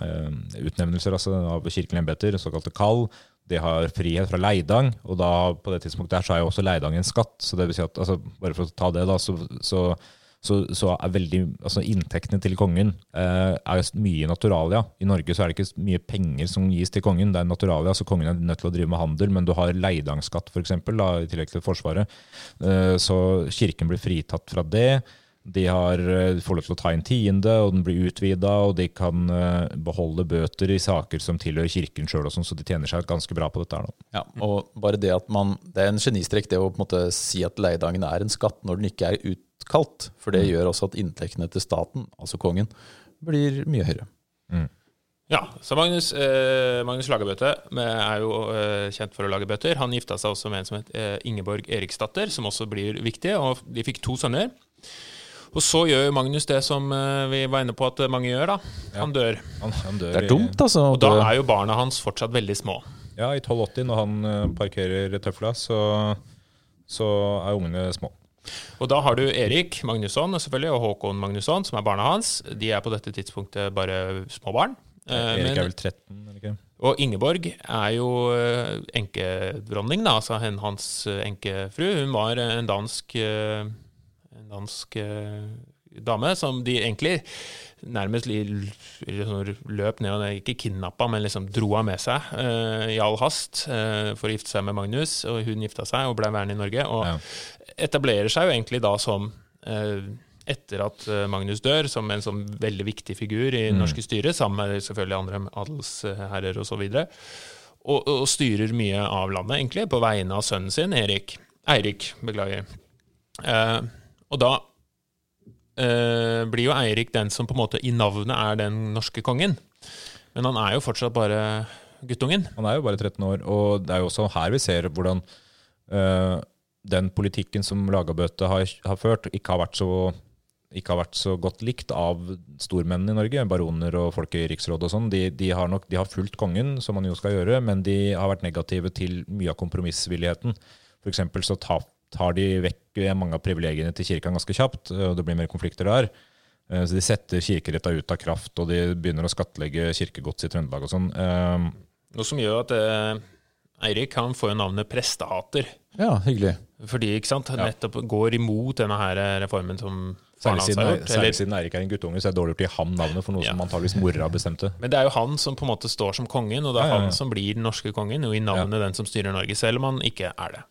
eh, utnevnelser altså, av kirkelige embeter, såkalte kall. De har frihet fra Leidang, og da på det tidspunktet der så er jo også Leidang en skatt. så det vil si at, altså, Bare for å ta det, da, så, så, så, så er veldig, altså Inntektene til kongen eh, er mye naturalia. I Norge så er det ikke mye penger som gis til kongen, det er naturalia, så kongen er nødt til å drive med handel. Men du har Leidangskatt, f.eks., i tillegg til Forsvaret. Eh, så kirken blir fritatt fra det. De har, eh, får lov til å ta inn tiende, og den blir utvida, og de kan eh, beholde bøter i saker som tilhører kirken sjøl, sånn, så de tjener seg ganske bra på dette. her nå. Ja, og bare Det at man, det er en genistrek det å på en måte si at leiedagen er en skatt når den ikke er utkalt. For det gjør også at inntektene til staten, altså kongen, blir mye høyere. Ja, så Magnus, eh, Magnus Lagerbøte med- er jo eh, kjent for å lage bøter. Han gifta seg også med en som het eh, Ingeborg Eriksdatter, som også blir viktig. og De fikk to sønner. Og så gjør Magnus det som eh, vi var inne på at mange gjør. da. Han dør. Han, han dør Det er dumt, altså. Og da er jo barna hans fortsatt veldig små. Ja, i 1280, når han eh, parkerer tøfla, så, så er ungene små. Og da har du Erik Magnusson selvfølgelig, og Håkon Magnusson, som er barna hans. De er på dette tidspunktet bare små barn. Eh, Erik men- er vel 13, eller ikke? Og Ingeborg er jo enkedronning, da, altså hans enkefru. Hun var en dansk, dansk eh, dame som de egentlig nærmest liksom løp ned og ikke kidnappa, men liksom dro av med seg eh, i all hast eh, for å gifte seg med Magnus. Og hun gifta seg og ble værende i Norge. Og Ja. etablerer seg jo egentlig da som eh, etter at Magnus dør, som en sånn veldig viktig figur i Mm. norske styret, sammen med selvfølgelig andre adelsherrer osv. Og, og styrer mye av landet, egentlig, på vegne av sønnen sin, Erik. Eirik, beklager. Eh, og da eh, blir jo Eirik den som på en måte i navnet er den norske kongen. Men han er jo fortsatt bare guttungen. Han er jo bare 13 år, og det er jo også her vi ser hvordan eh, den politikken som Lagabøte har, har ført, ikke har så ikke har vært så godt likt av stormennene i Norge, baroner og folk i riksrådet og sånn. De, de, har nok, de har fulgt kongen, som man jo skal gjøre, men de har vært negative til mye av kompromissvilligheten. For så tar, tar de vekk mange av privilegiene til kirka ganske kjapt, og det blir mer konflikter der. Eh, Så de setter kirkeretta ut av kraft, og de begynner å skattlegge kirkegods i Trøndelag og sånn. Eh, Noe som gjør at eh, Eirik han får jo navnet prestehater. Ja, hyggelig. Fordi ikke sant, han nettopp går imot denne her reformen som Særlig siden, gjort. særlig siden Eirik er en guttunge, så er det dårlig gjort å gi ham navnet for noe Ja. som antageligvis mora bestemte. men det er jo han som på en måte står som kongen, og det er ja, ja. han som blir den norske kongen, og i navnet den som styrer Norge, selv om han ikke er det.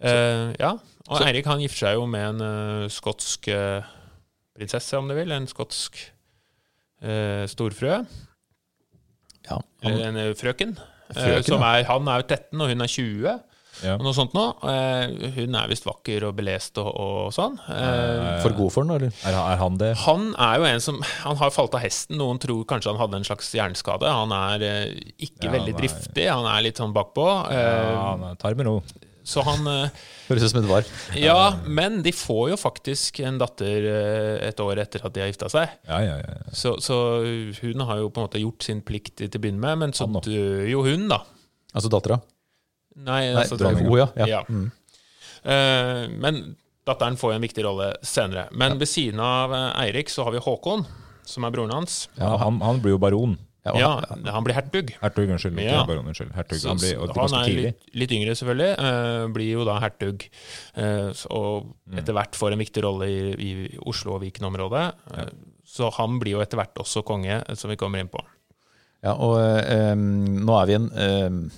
Eh, ja, og Så- Eirik han gifter seg jo med en uh, skotsk uh, prinsesse, om du vil. En skotsk storfrø. Ja, Eller en frøken. Frøken, som er, han er jo 13, og hun er 20. Ja. og noe sånt nå. Eh, hun er visst vakker og belest og, og sånn. Eh, For god for den, eller? Er, er han det? han er jo en som Han har falt av hesten. Noen tror kanskje han hadde en slags hjerneskade. Han er ikke Ja, veldig driftig, han er litt sånn bakpå. Eh, Ja, han tar med ro. Så han eh, Høres ut som et var. Ja, men de får jo faktisk en datter eh, et år etter at de har gifta seg. Ja, ja, ja. Så, så hun har jo på en måte gjort sin plikt til å begynne med, men så dør jo hun, da. Altså dattera. Nei, Nei, altså, dronninga. oh, ja. Mm. Uh, men datteren får jo en viktig rolle senere. Men ved siden av Eirik så har vi Håkon, som er broren hans. Ja, han, han blir jo baron. Ja, Ja, han blir hertug. Hertug, unnskyld. Ikke Ja. baron, unnskyld. Hertug. Så- Han blir, og han er litt, litt yngre, selvfølgelig. Uh, blir jo da hertug. Uh, så- og Mm. etter hvert får en viktig rolle i, i Oslo og Viken-området. eh, Så han blir jo etter hvert også konge, som vi kommer inn på. Ja, og nå er vi i en,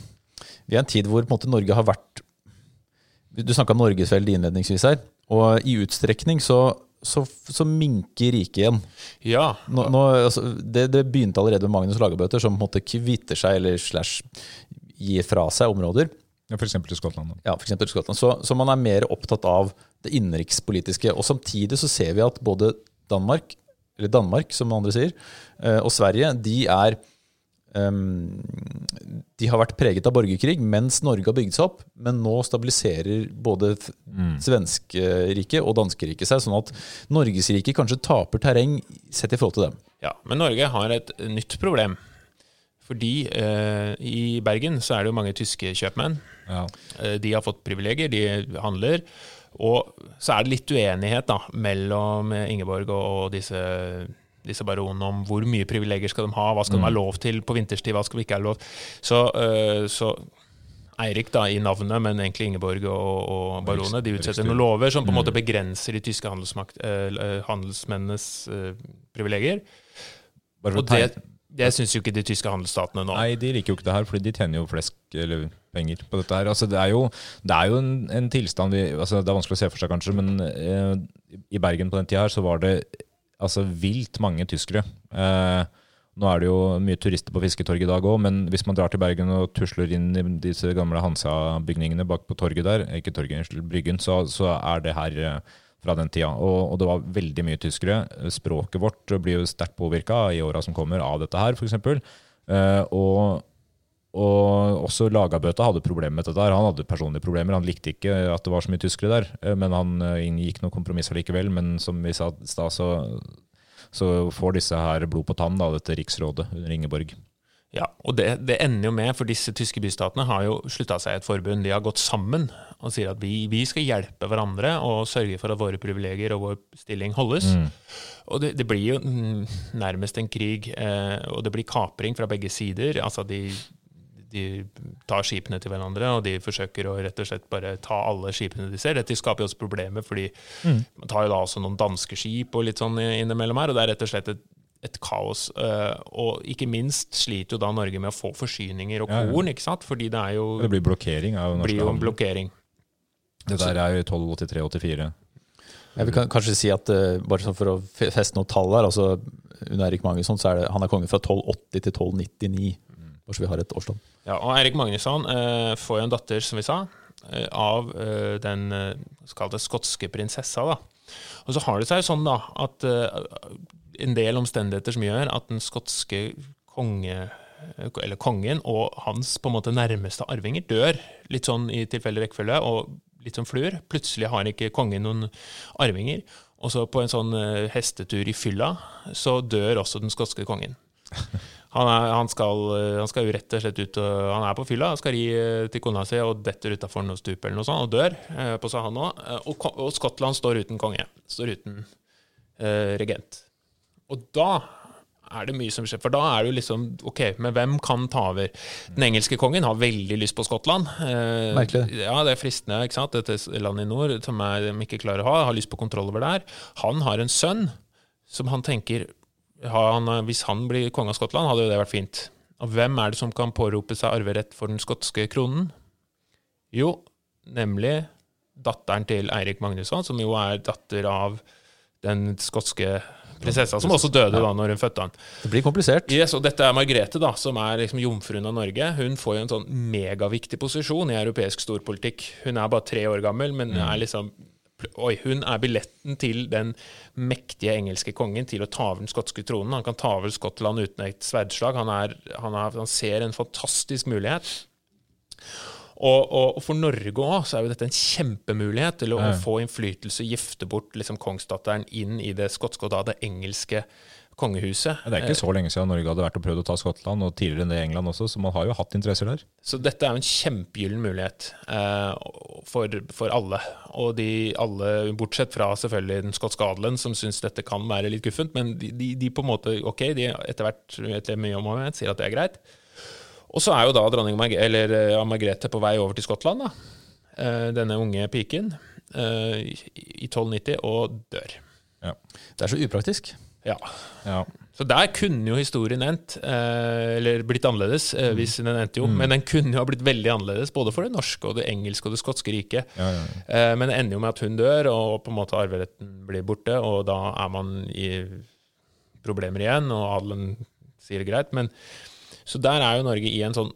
en tid hvor på en måte, Norge har vært Du snakka om Norgesveldet innledningsvis her. Og i utstrekning så, så, så minker riket igjen. Ja, Nå, nå, altså, det, det begynte allerede med Magnus Lagerbøter, som måtte kvitte seg eller slash gi fra seg områder. Ja, eksempel i Skottland. da. Ja, for eksempel Skottland. Så, så man er mer opptatt av det innenrikspolitiske. Og samtidig så ser vi at både Danmark, eller Danmark som andre sier, eh, og Sverige, de er de har vært preget av borgerkrig mens Norge har bygd seg opp, men nå stabiliserer både mm. svenskeriket og danskeriket seg, sånn at Norgesriket kanskje taper terreng sett i forhold til dem. ja. Men Norge har et nytt problem. Fordi eh, i Bergen så er det jo mange tyske kjøpmenn. Ja. Eh, De har fått privilegier, de handler. Og så er det litt uenighet da, mellom Ingeborg og, og disse, disse baronene om hvor mye privilegier skal de ha, hva skal de ha lov til på vinterstid, hva skal de ikke ha lov Så, uh, så Eirik da i navnet, men egentlig Ingeborg og, og baronene, de utsetter noen lover som på en måte begrenser de tyske eh, handelsmennenes uh, privilegier. Og det, det syns jo ikke de tyske handelsstatene nå. Nei, de liker jo ikke det her, fordi de tjener jo flesk eller penger på dette her. Altså, det er jo, det er jo en, en tilstand vi altså, Det er vanskelig å se for seg, kanskje, men eh, i Bergen på den tida her så var det altså, vilt mange tyskere. Eh, nå er det jo mye turister på Fisketorget i dag òg, men hvis man drar til Bergen og tusler inn i disse gamle Hansa-bygningene bak på torget der, ikke torget, unnskyld, Bryggen, så, så er det her eh, fra den tida. Og, og det var veldig mye tyskere. Språket vårt blir jo sterkt påvirka i åra som kommer av dette her, f.eks. Eh, og og også Lagabøta hadde problemer med dette. der. Han hadde personlige problemer. Han likte ikke at det var så mye tyskere der, eh, men han eh, inngikk noen kompromisser likevel. Men som vi sa i stad, så, så får disse her blod på tann, da, dette riksrådet under Ingeborg. Ja, og det, det ender jo med, for disse tyske bystatene har jo slutta seg i et forbund. De har gått sammen og sier at vi, vi skal hjelpe hverandre og sørge for at våre privilegier og vår stilling holdes. Og det, det blir jo mm, nærmest en krig, eh, og det blir kapring fra begge sider. Altså de, de tar skipene til hverandre, og de forsøker å rett og slett bare ta alle skipene de ser. Dette skaper jo også problemer, fordi man tar jo da også noen danske skip og litt sånn innimellom her, og det er rett og slett et et kaos. eh, og ikke minst sliter jo da Norge med å få forsyninger og Ja, ja. korn, ikke sant? Fordi det er jo, Det blir blokkering av norske blir jo en blokkering. Det der er jo 1283-84. Jeg vil kanskje si at eh, bare sånn for å feste noen tall her, altså under Erik Magnusson så er det, han er konge fra 1280 til 1299. Så vi har et årsdom. Ja, og Eirik Magnusson eh, får jo en datter, som vi sa, eh, av eh, den eh, skotske prinsessa. da. Og så har det seg jo sånn da, at eh, en del omstendigheter som gjør at den skotske konge, eller kongen og hans på en måte nærmeste arvinger dør litt sånn i tilfeldig rekkefølge, og litt som fluer. Plutselig har ikke kongen noen arvinger. Og så på en sånn eh, hestetur i fylla, så dør også den skotske kongen. *laughs* Han, er, han, skal, eh, han skal jo rett og slett ut Han er på fylla, skal ri eh, til kona si og detter utafor noe stup eller noe sånt, og dør eh, på seg han òg. Og, og Skottland står uten konge. Står uten eh, regent. Og da er det mye som skjer. For da er det jo liksom OK, men hvem kan ta over? Den engelske kongen har veldig lyst på Skottland. Eh, Merkelig. Ja, det er fristende, ikke sant. Dette landet i nord som er, de ikke klarer å ha, har lyst på kontroll over der. Han har en sønn som han tenker han, Hvis han blir konge av Skottland, hadde jo det vært fint. Og hvem er det som kan pårope seg arverett for den skotske kronen? Jo, nemlig datteren til Eirik Magnusson, som jo er datter av den skotske prinsessa, som også døde da når hun fødte han. Det blir komplisert. Yes, og dette er Margrethe, da, som er liksom jomfruen av Norge. Hun får jo en sånn megaviktig posisjon i europeisk storpolitikk. Hun er bare tre år gammel, men er liksom Oi, hun er billetten til den mektige engelske kongen til å ta over den skotske tronen. Han kan ta over Skottland uten et sverdslag. Han, er, han, er, han ser en fantastisk mulighet. Og, og, og for Norge òg så er jo dette en kjempemulighet til å, å få innflytelse, gifte bort liksom, kongsdatteren inn i det skotske og da det engelske kongehuset. Det er ikke så lenge siden Norge hadde vært og prøvd å ta Skottland, og tidligere enn det i England også, så man har jo hatt interesser der. Så dette er jo en kjempegyllen mulighet eh, for, for alle. Og de alle, bortsett fra selvfølgelig den skotske adelen, som syns dette kan være litt guffent, men de, de, de på en måte ok, de etter hvert vet mye om og sier at det er greit. Og så er jo da dronning Marg eller, ja, Margrethe på vei over til Skottland, da. Eh, denne unge piken, eh, i 1290, og dør. Ja. Det er så upraktisk. Ja. ja. Så der kunne jo historien endt, eh, eller blitt annerledes, eh, hvis den endte jo. Men den kunne jo ha blitt veldig annerledes, både for det norske og det engelske og det skotske riket. Ja, ja, Eh, men det ender jo med at hun dør, og på en måte arveretten blir borte, og da er man i problemer igjen, og adelen sier det greit. Men, så der er jo Norge i en sånn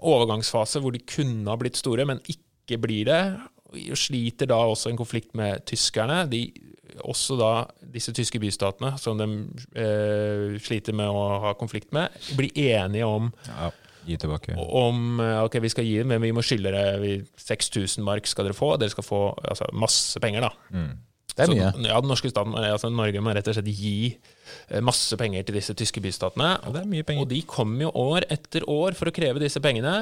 overgangsfase hvor de kunne ha blitt store, men ikke blir det. Og sliter da også en konflikt med tyskerne. De, også da disse tyske bystatene, som de eh, sliter med å ha konflikt med, blir enige om, ja. Gi tilbake. om eh, ok, vi skal gi dem, men vi må skylde dere 6000 mark skal dere få. Dere skal få altså, masse penger, da. Mm. Det er Så, mye. ja, den norske staten, altså Norge må rett og slett gi eh, masse penger til disse tyske bystatene. Ja, det er mye penger. Og de kommer jo år etter år for å kreve disse pengene.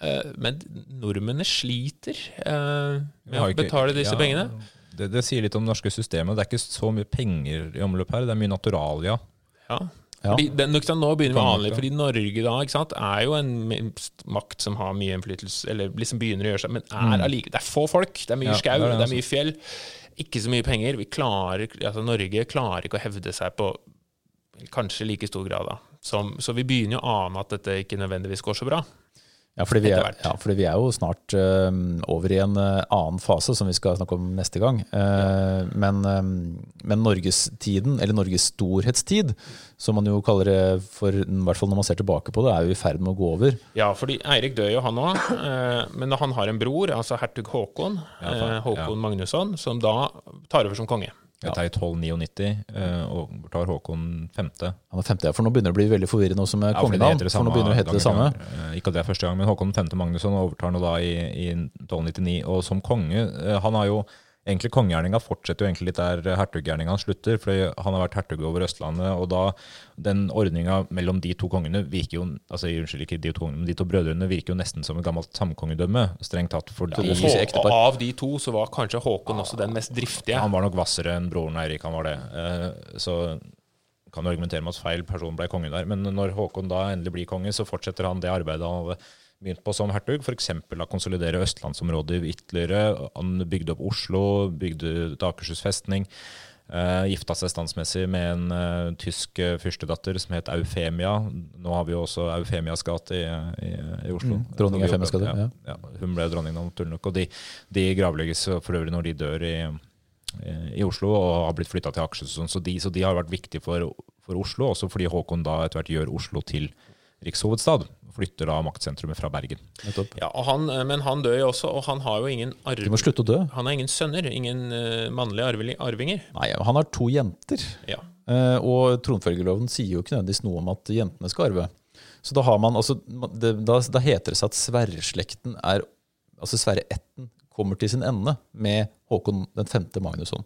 eh, Men nordmennene sliter eh, med å betale disse ja, pengene. Det, det sier litt om det norske systemet. Det er ikke så mye penger i omløp her. Det er mye naturalia. Ja. Ja. Den, ikke nå begynner vi Kongemakta. fordi Norge da ikke sant, er jo en makt som har mye innflytelse, eller liksom begynner å gjøre seg, men er allike, det er få folk, det er mye Mm. Ja, skau, det det, er mye fjell, ikke så mye penger. Vi klarer, altså Norge klarer ikke å hevde seg på kanskje like stor grad. da. Som, så vi begynner jo å ane at dette ikke nødvendigvis går så bra. Ja, fordi vi er, ja, fordi vi er jo snart uh, over i en uh, annen fase, som vi skal snakke om neste gang. Eh, men, eh, men norgestiden, eller Norges storhetstid, som man jo kaller det for, i hvert fall når man ser tilbake på det, er jo i ferd med å gå over. Ja, fordi Eirik dør jo, han òg. Eh, men han har en bror, altså hertug Håkon, Ja, Håkon ja. Magnusson, som da tar over som konge. Dette er i 1299, eh, og tar Håkon 5. Han er 50, for nå begynner det å bli veldig forvirrende også med Ja, kongenavn. heter For nå begynner det å hete det samme. Eh, Ikke at det er første gang, men Håkon 5. Magnusson overtar nå da i, i 1299. Og som konge eh, Han har jo egentlig kongegjerninga fortsetter jo egentlig litt der hertuggjerninga slutter. fordi han har vært hertug over Østlandet, og da den ordninga mellom de to kongene virker jo altså Unnskyld, ikke de to kongene, men de to brødrene virker jo nesten som et gammelt samkongedømme, strengt tatt. Ja, fordi det Og, Ikke ektepar. av de to så var kanskje Håkon også den mest driftige. Han var nok hvassere enn broren Eirik, han var det. Eh, Så kan du argumentere med at feil person ble konge der. Men når Håkon da endelig blir konge, så fortsetter han det arbeidet hadde begynt på som hertug. F.eks. å konsolidere østlandsområdet ytterligere. Han bygde opp Oslo, bygde ut Akershus festning. Uh, gifta seg standsmessig med en uh, tysk uh, fyrstedatter som het Eufemia. Nå har vi jo også Eufemias gate i, i, i Oslo. Mm, dronning Eufemias gate, ja, ja. Hun ble dronning av. Og de, de gravlegges for øvrig når de dør i, i Oslo og har blitt flytta til Akershus. sånn. Så de, så de har vært viktige for, for Oslo, også fordi Håkon da etter hvert gjør Oslo til rikshovedstad. Flytter da maktsentrumet fra Bergen. Ja, og han, eh, men han dør jo også, og han har jo ingen arv... Du må slutte å dø. Han har ingen sønner, ingen uh, mannlige arvinger. Nei, han har to jenter. Ja. uh, og tronfølgerloven sier jo ikke nødvendigvis noe om at jentene skal arve. Så da har man, altså, det, da, da heter det seg at Sverreslekten er Altså Sverre-ætten kommer til sin ende med Håkon den femte Magnusson.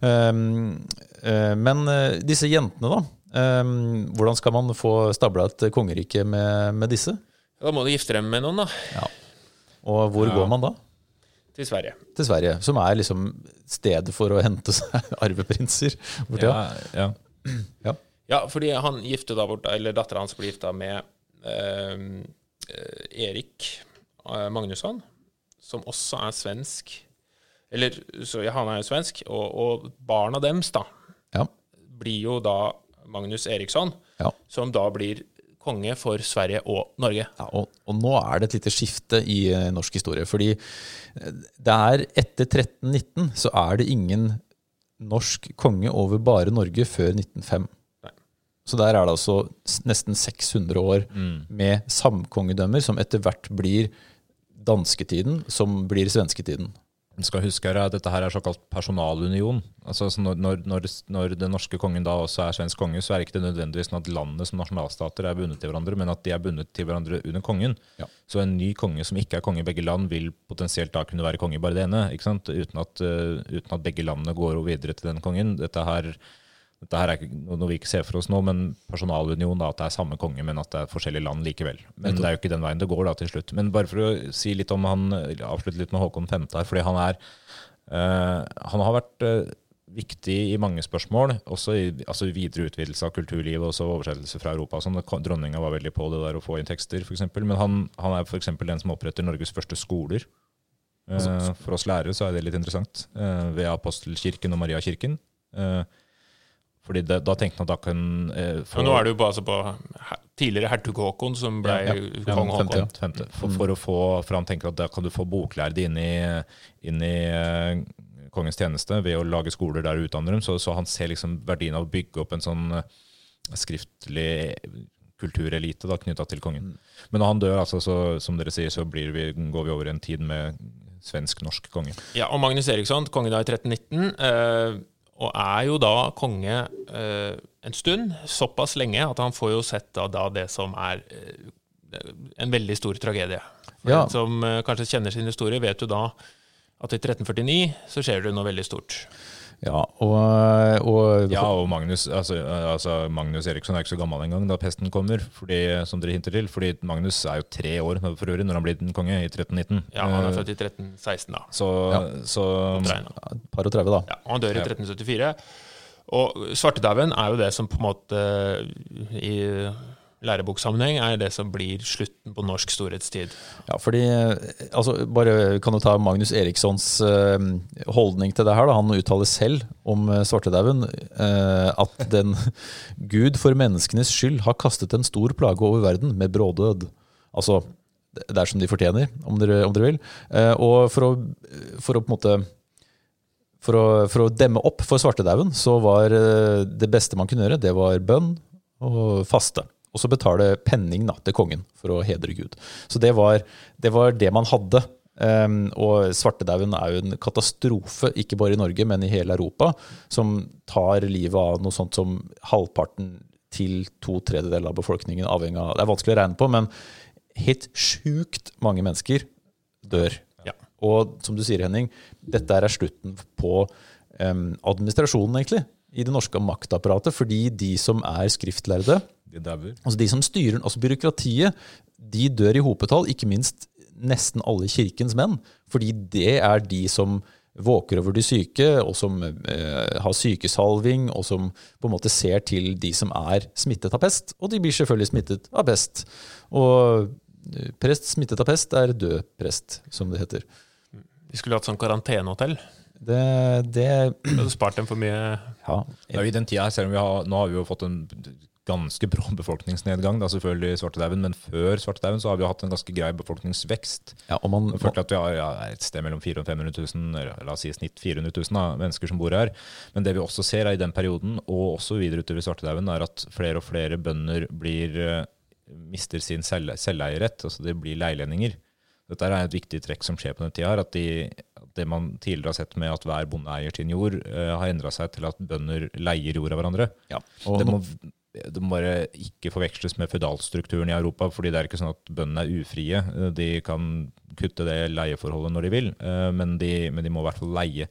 Um, uh, men disse jentene, da. Um, hvordan skal man få stabla et kongerike med, med disse? Da må du gifte dem med noen, da. Og hvor Ja. går man da? Til Sverige. Til Sverige, som er liksom stedet for å hente seg *laughs* arveprinser. for ja, Ja, ja. Ja, fordi han gifte da bort, eller dattera hans ble gifta med eh, eh, Erik eh, Magnusson, som også er svensk. Eller, så ja, han er jo svensk, og, og barna deres da Ja. blir jo da Magnus Eriksson, Ja. som da blir konge for Sverige og Norge. Ja, og, og nå er det et lite skifte i eh, norsk historie. Fordi eh, det er etter 1319 så er det ingen norsk konge over bare Norge før 1905. Nei. Så der er det altså nesten 600 år med samkongedømmer, som etter hvert blir dansketiden, som blir svensketiden. Skal huske her dette her er såkalt personalunion. Altså så når, når, når, den norske kongen da også er svensk konge, så er det ikke nødvendigvis sånn at landene som nasjonalstater er bundet til hverandre, men at de er bundet til hverandre under kongen. Ja. Så en ny konge som ikke er konge i begge land, vil potensielt da kunne være konge i bare det ene, ikke sant? Uten, at, uh, uten at begge landene går videre til den kongen. Dette her, dette her er ikke noe vi ikke ser for oss nå, men personalunion, da, at det er samme konge, men at det er forskjellige land likevel. Men det er jo ikke den veien det går da til slutt. Men bare for å si litt om han, avslutte litt med Håkon 5. her, fordi han er Eh, han har vært eh, viktig i mange spørsmål, også i altså videre utvidelse av kulturlivet også oversettelse fra Europa. Sånn, dronninga var veldig på det der å få inn tekster, f.eks. Men han, han er f.eks. den som oppretter Norges første skoler. Eh, for oss lærere så er det litt interessant. eh, ved Apostelkirken og Mariakirken. Eh, fordi det, da tenkte han at da kan eh, få Og nå er det jo bare altså på tidligere hertug Håkon som ble Ja, kong femte, Håkon. femte. For, for å få, for han tenker at da kan du få boklærde inn i, inn i eh, kongens tjeneste ved å lage skoler der og utdanne dem. Så, så han ser liksom verdien av å bygge opp en sånn eh, skriftlig kulturelite knytta til kongen. Men når han dør, altså, så, som dere sier, så blir vi, går vi over i en tid med svensk-norsk konge. Ja, og Magnus Eriksson, konge da i 1319, eh, og er jo da konge eh, en stund, såpass lenge at han får jo sett da, da det som er eh, en veldig stor tragedie. For Ja. Den som eh, kanskje kjenner sin historie, vet jo da at i 1349 så skjer det noe veldig stort. Ja, og, og Ja, og Magnus, altså, altså Magnus Eriksson er ikke så gammel engang da pesten kommer, fordi, som dere hinter til. fordi Magnus er jo tre år for øvrig når han blir den konge, i 1319. Ja, Han er Eh, født i 1316, da. Så, Ja. så par og 30, da. Ja, han dør i 1374. Og svartedauden er jo det som på en måte i læreboksammenheng er det som blir slutten på norsk storhetstid. Ja, fordi altså, Bare kan du ta Magnus Erikssons eh, holdning til det her. Da. Han uttaler selv om uh, svartedauden eh, at *laughs* den Gud for menneskenes skyld har kastet en stor plage over verden med brådød. Altså, det er som de fortjener, om dere, om dere vil. Eh, og for å, for å på en måte for å, for å demme opp for svartedauden, så var eh, det beste man kunne gjøre, det var bønn og faste. Og så betale penning da, til kongen for å hedre Gud. Så det var det, var det man hadde. Um, og svartedauden er jo en katastrofe, ikke bare i Norge, men i hele Europa, som tar livet av noe sånt som halvparten til to tredjedeler av befolkningen, avhengig av Det er vanskelig å regne på, men helt sjukt mange mennesker dør. Ja. Og som du sier, Henning, dette er slutten på um, administrasjonen, egentlig, i det norske maktapparatet. Fordi de som er skriftlærde, de dauer. altså de som styrer, altså byråkratiet, de dør i hopetall. Ikke minst nesten alle kirkens menn. Fordi det er de som våker over de syke, og som eh, har sykesalving, og som på en måte ser til de som er smittet av pest. Og de blir selvfølgelig smittet av pest. Og eh, prest smittet av pest er død prest, som det heter. Vi skulle hatt sånn karantenehotell. Det, det Det hadde spart dem for mye Ja. Det i den tida, her, selv om vi har, Nå har vi jo fått en ganske brå *laughs* befolkningsnedgang, da selvfølgelig i svartedauden, men før svartedauden så har vi hatt en ganske grei befolkningsvekst. ja og man, følte at vi har ja, et sted mellom 400 000 og 500 000, eller la oss si snitt 400 000 da, mennesker som bor her. Men det vi også ser er i den perioden, og også videre utover svartedauden, er at flere og flere bønder blir, eh, mister sin selv, selveierrett, altså de blir leilendinger. Dette er et viktig trekk som skjer på den tida, at, de, det man tidligere har sett med at hver bonde eier sin jord, uh, har endra seg til at bønder leier jord av hverandre. ja, og, Det må, det må bare ikke forveksles med føydalstrukturen i Europa, fordi det er ikke sånn at bøndene er ufrie. De kan kutte det leieforholdet når de vil, eh, men de, men de må i hvert fall leie.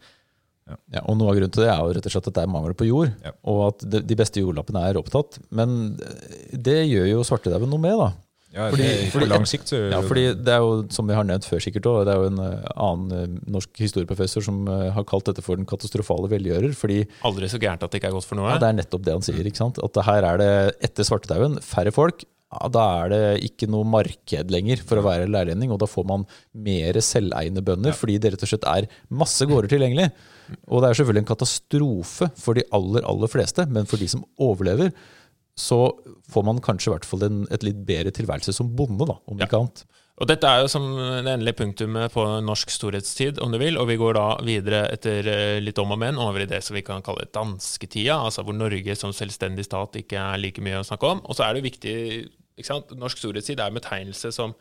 Ja, og Noe av grunnen til det er jo rett og slett at det er mangel på jord, Ja. og at de, de beste jordlappene er opptatt. Men det gjør jo svartedauden noe med, da. Ja, Fordi- det, fordi- på lang sikt så Ja, fordi det er jo, som vi har nevnt før sikkert også, det er jo en eh, annen eh, norsk historieprofessor som eh, har kalt dette for den katastrofale velgjører. fordi Aldri så gærent at det ikke er godt for noe. ja, det er nettopp det han sier. ikke sant? At her er det etter svartedauden færre folk. Ja, da er det ikke noe marked lenger for å være lærlending, og da får man mer selveiende bønder, fordi det rett og slett er masse gårder tilgjengelig. Og det er selvfølgelig en katastrofe for de aller, aller fleste, men for de som overlever, så får man kanskje i hvert fall en, et litt bedre tilværelse som bonde, da, om Ja. ikke annet. Og dette er jo som det endelige punktumet på norsk storhetstid, om du vil, og vi går da videre etter eh, litt om og men over i det som vi kan kalle dansketida, altså hvor Norge som selvstendig stat ikke er like mye å snakke om. Og så er det jo viktig ikke sant? Norsk storhetstid er en betegnelse som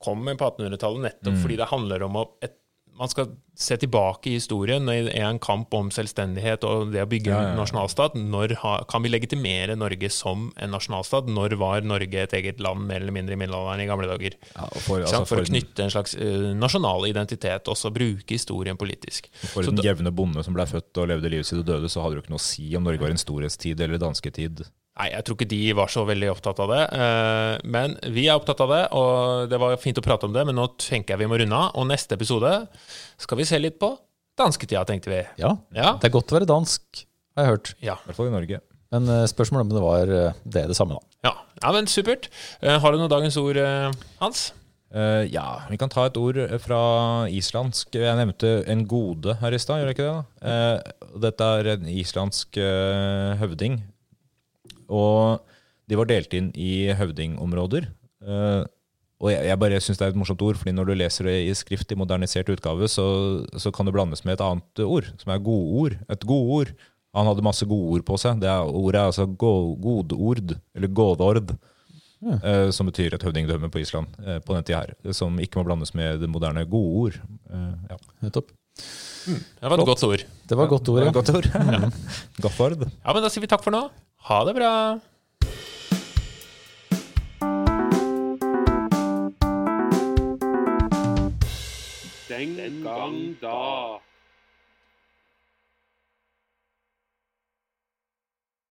kommer på 1800-tallet nettopp fordi det handler om et, man skal se tilbake i historien i en kamp om selvstendighet og det å bygge Ja, ja, ja. en nasjonalstat. Når ha, kan vi legitimere Norge som en nasjonalstat? Når var Norge et eget land mer eller mindre i middelalderen i gamle dager? Ja, og for, altså, for, for, å knytte en slags uh, nasjonal identitet, også bruke historien politisk. for Så den jevne bonde som ble født og levde livet sitt og døde, så hadde det jo ikke noe å si om Norge var en storhetstid eller dansketid. Nei, jeg tror ikke de var så veldig opptatt av det. eh, Men vi er opptatt av det, og det var fint å prate om det, men nå tenker jeg vi må runde av. Og neste episode skal vi se litt på dansketida, tenkte vi. Ja, Ja. det er godt å være dansk, har jeg hørt. Ja, I hvert fall i Norge. Men eh, spørsmålet om det var eh, det, det samme, da. ja. ja men supert. Har du noen dagens ord, Hans? Uh, ja, vi kan ta et ord fra islandsk. Jeg nevnte en gode her i stad, gjør jeg ikke det? da? Uh, dette er en islandsk uh, høvding. Og de var delt inn i høvdingområder. Eh, og jeg, jeg bare syns det er et morsomt ord, fordi når du leser det i skrift i modernisert utgave, så, så kan det blandes med et annet ord, som er godord. Et godord. Han hadde masse godord på seg. Det er, ordet er altså go, godord, eller godord. ja. som betyr et høvdingdømme på Island eh, på den tida her. Som ikke må blandes med det moderne godord. Eh, ja. Nettopp. Det var et godt ord. Det var et godt ord, ja. Godt ord. *laughs* Godt ord. Ja, men da sier vi takk for nå. Ha det bra. Den gang da.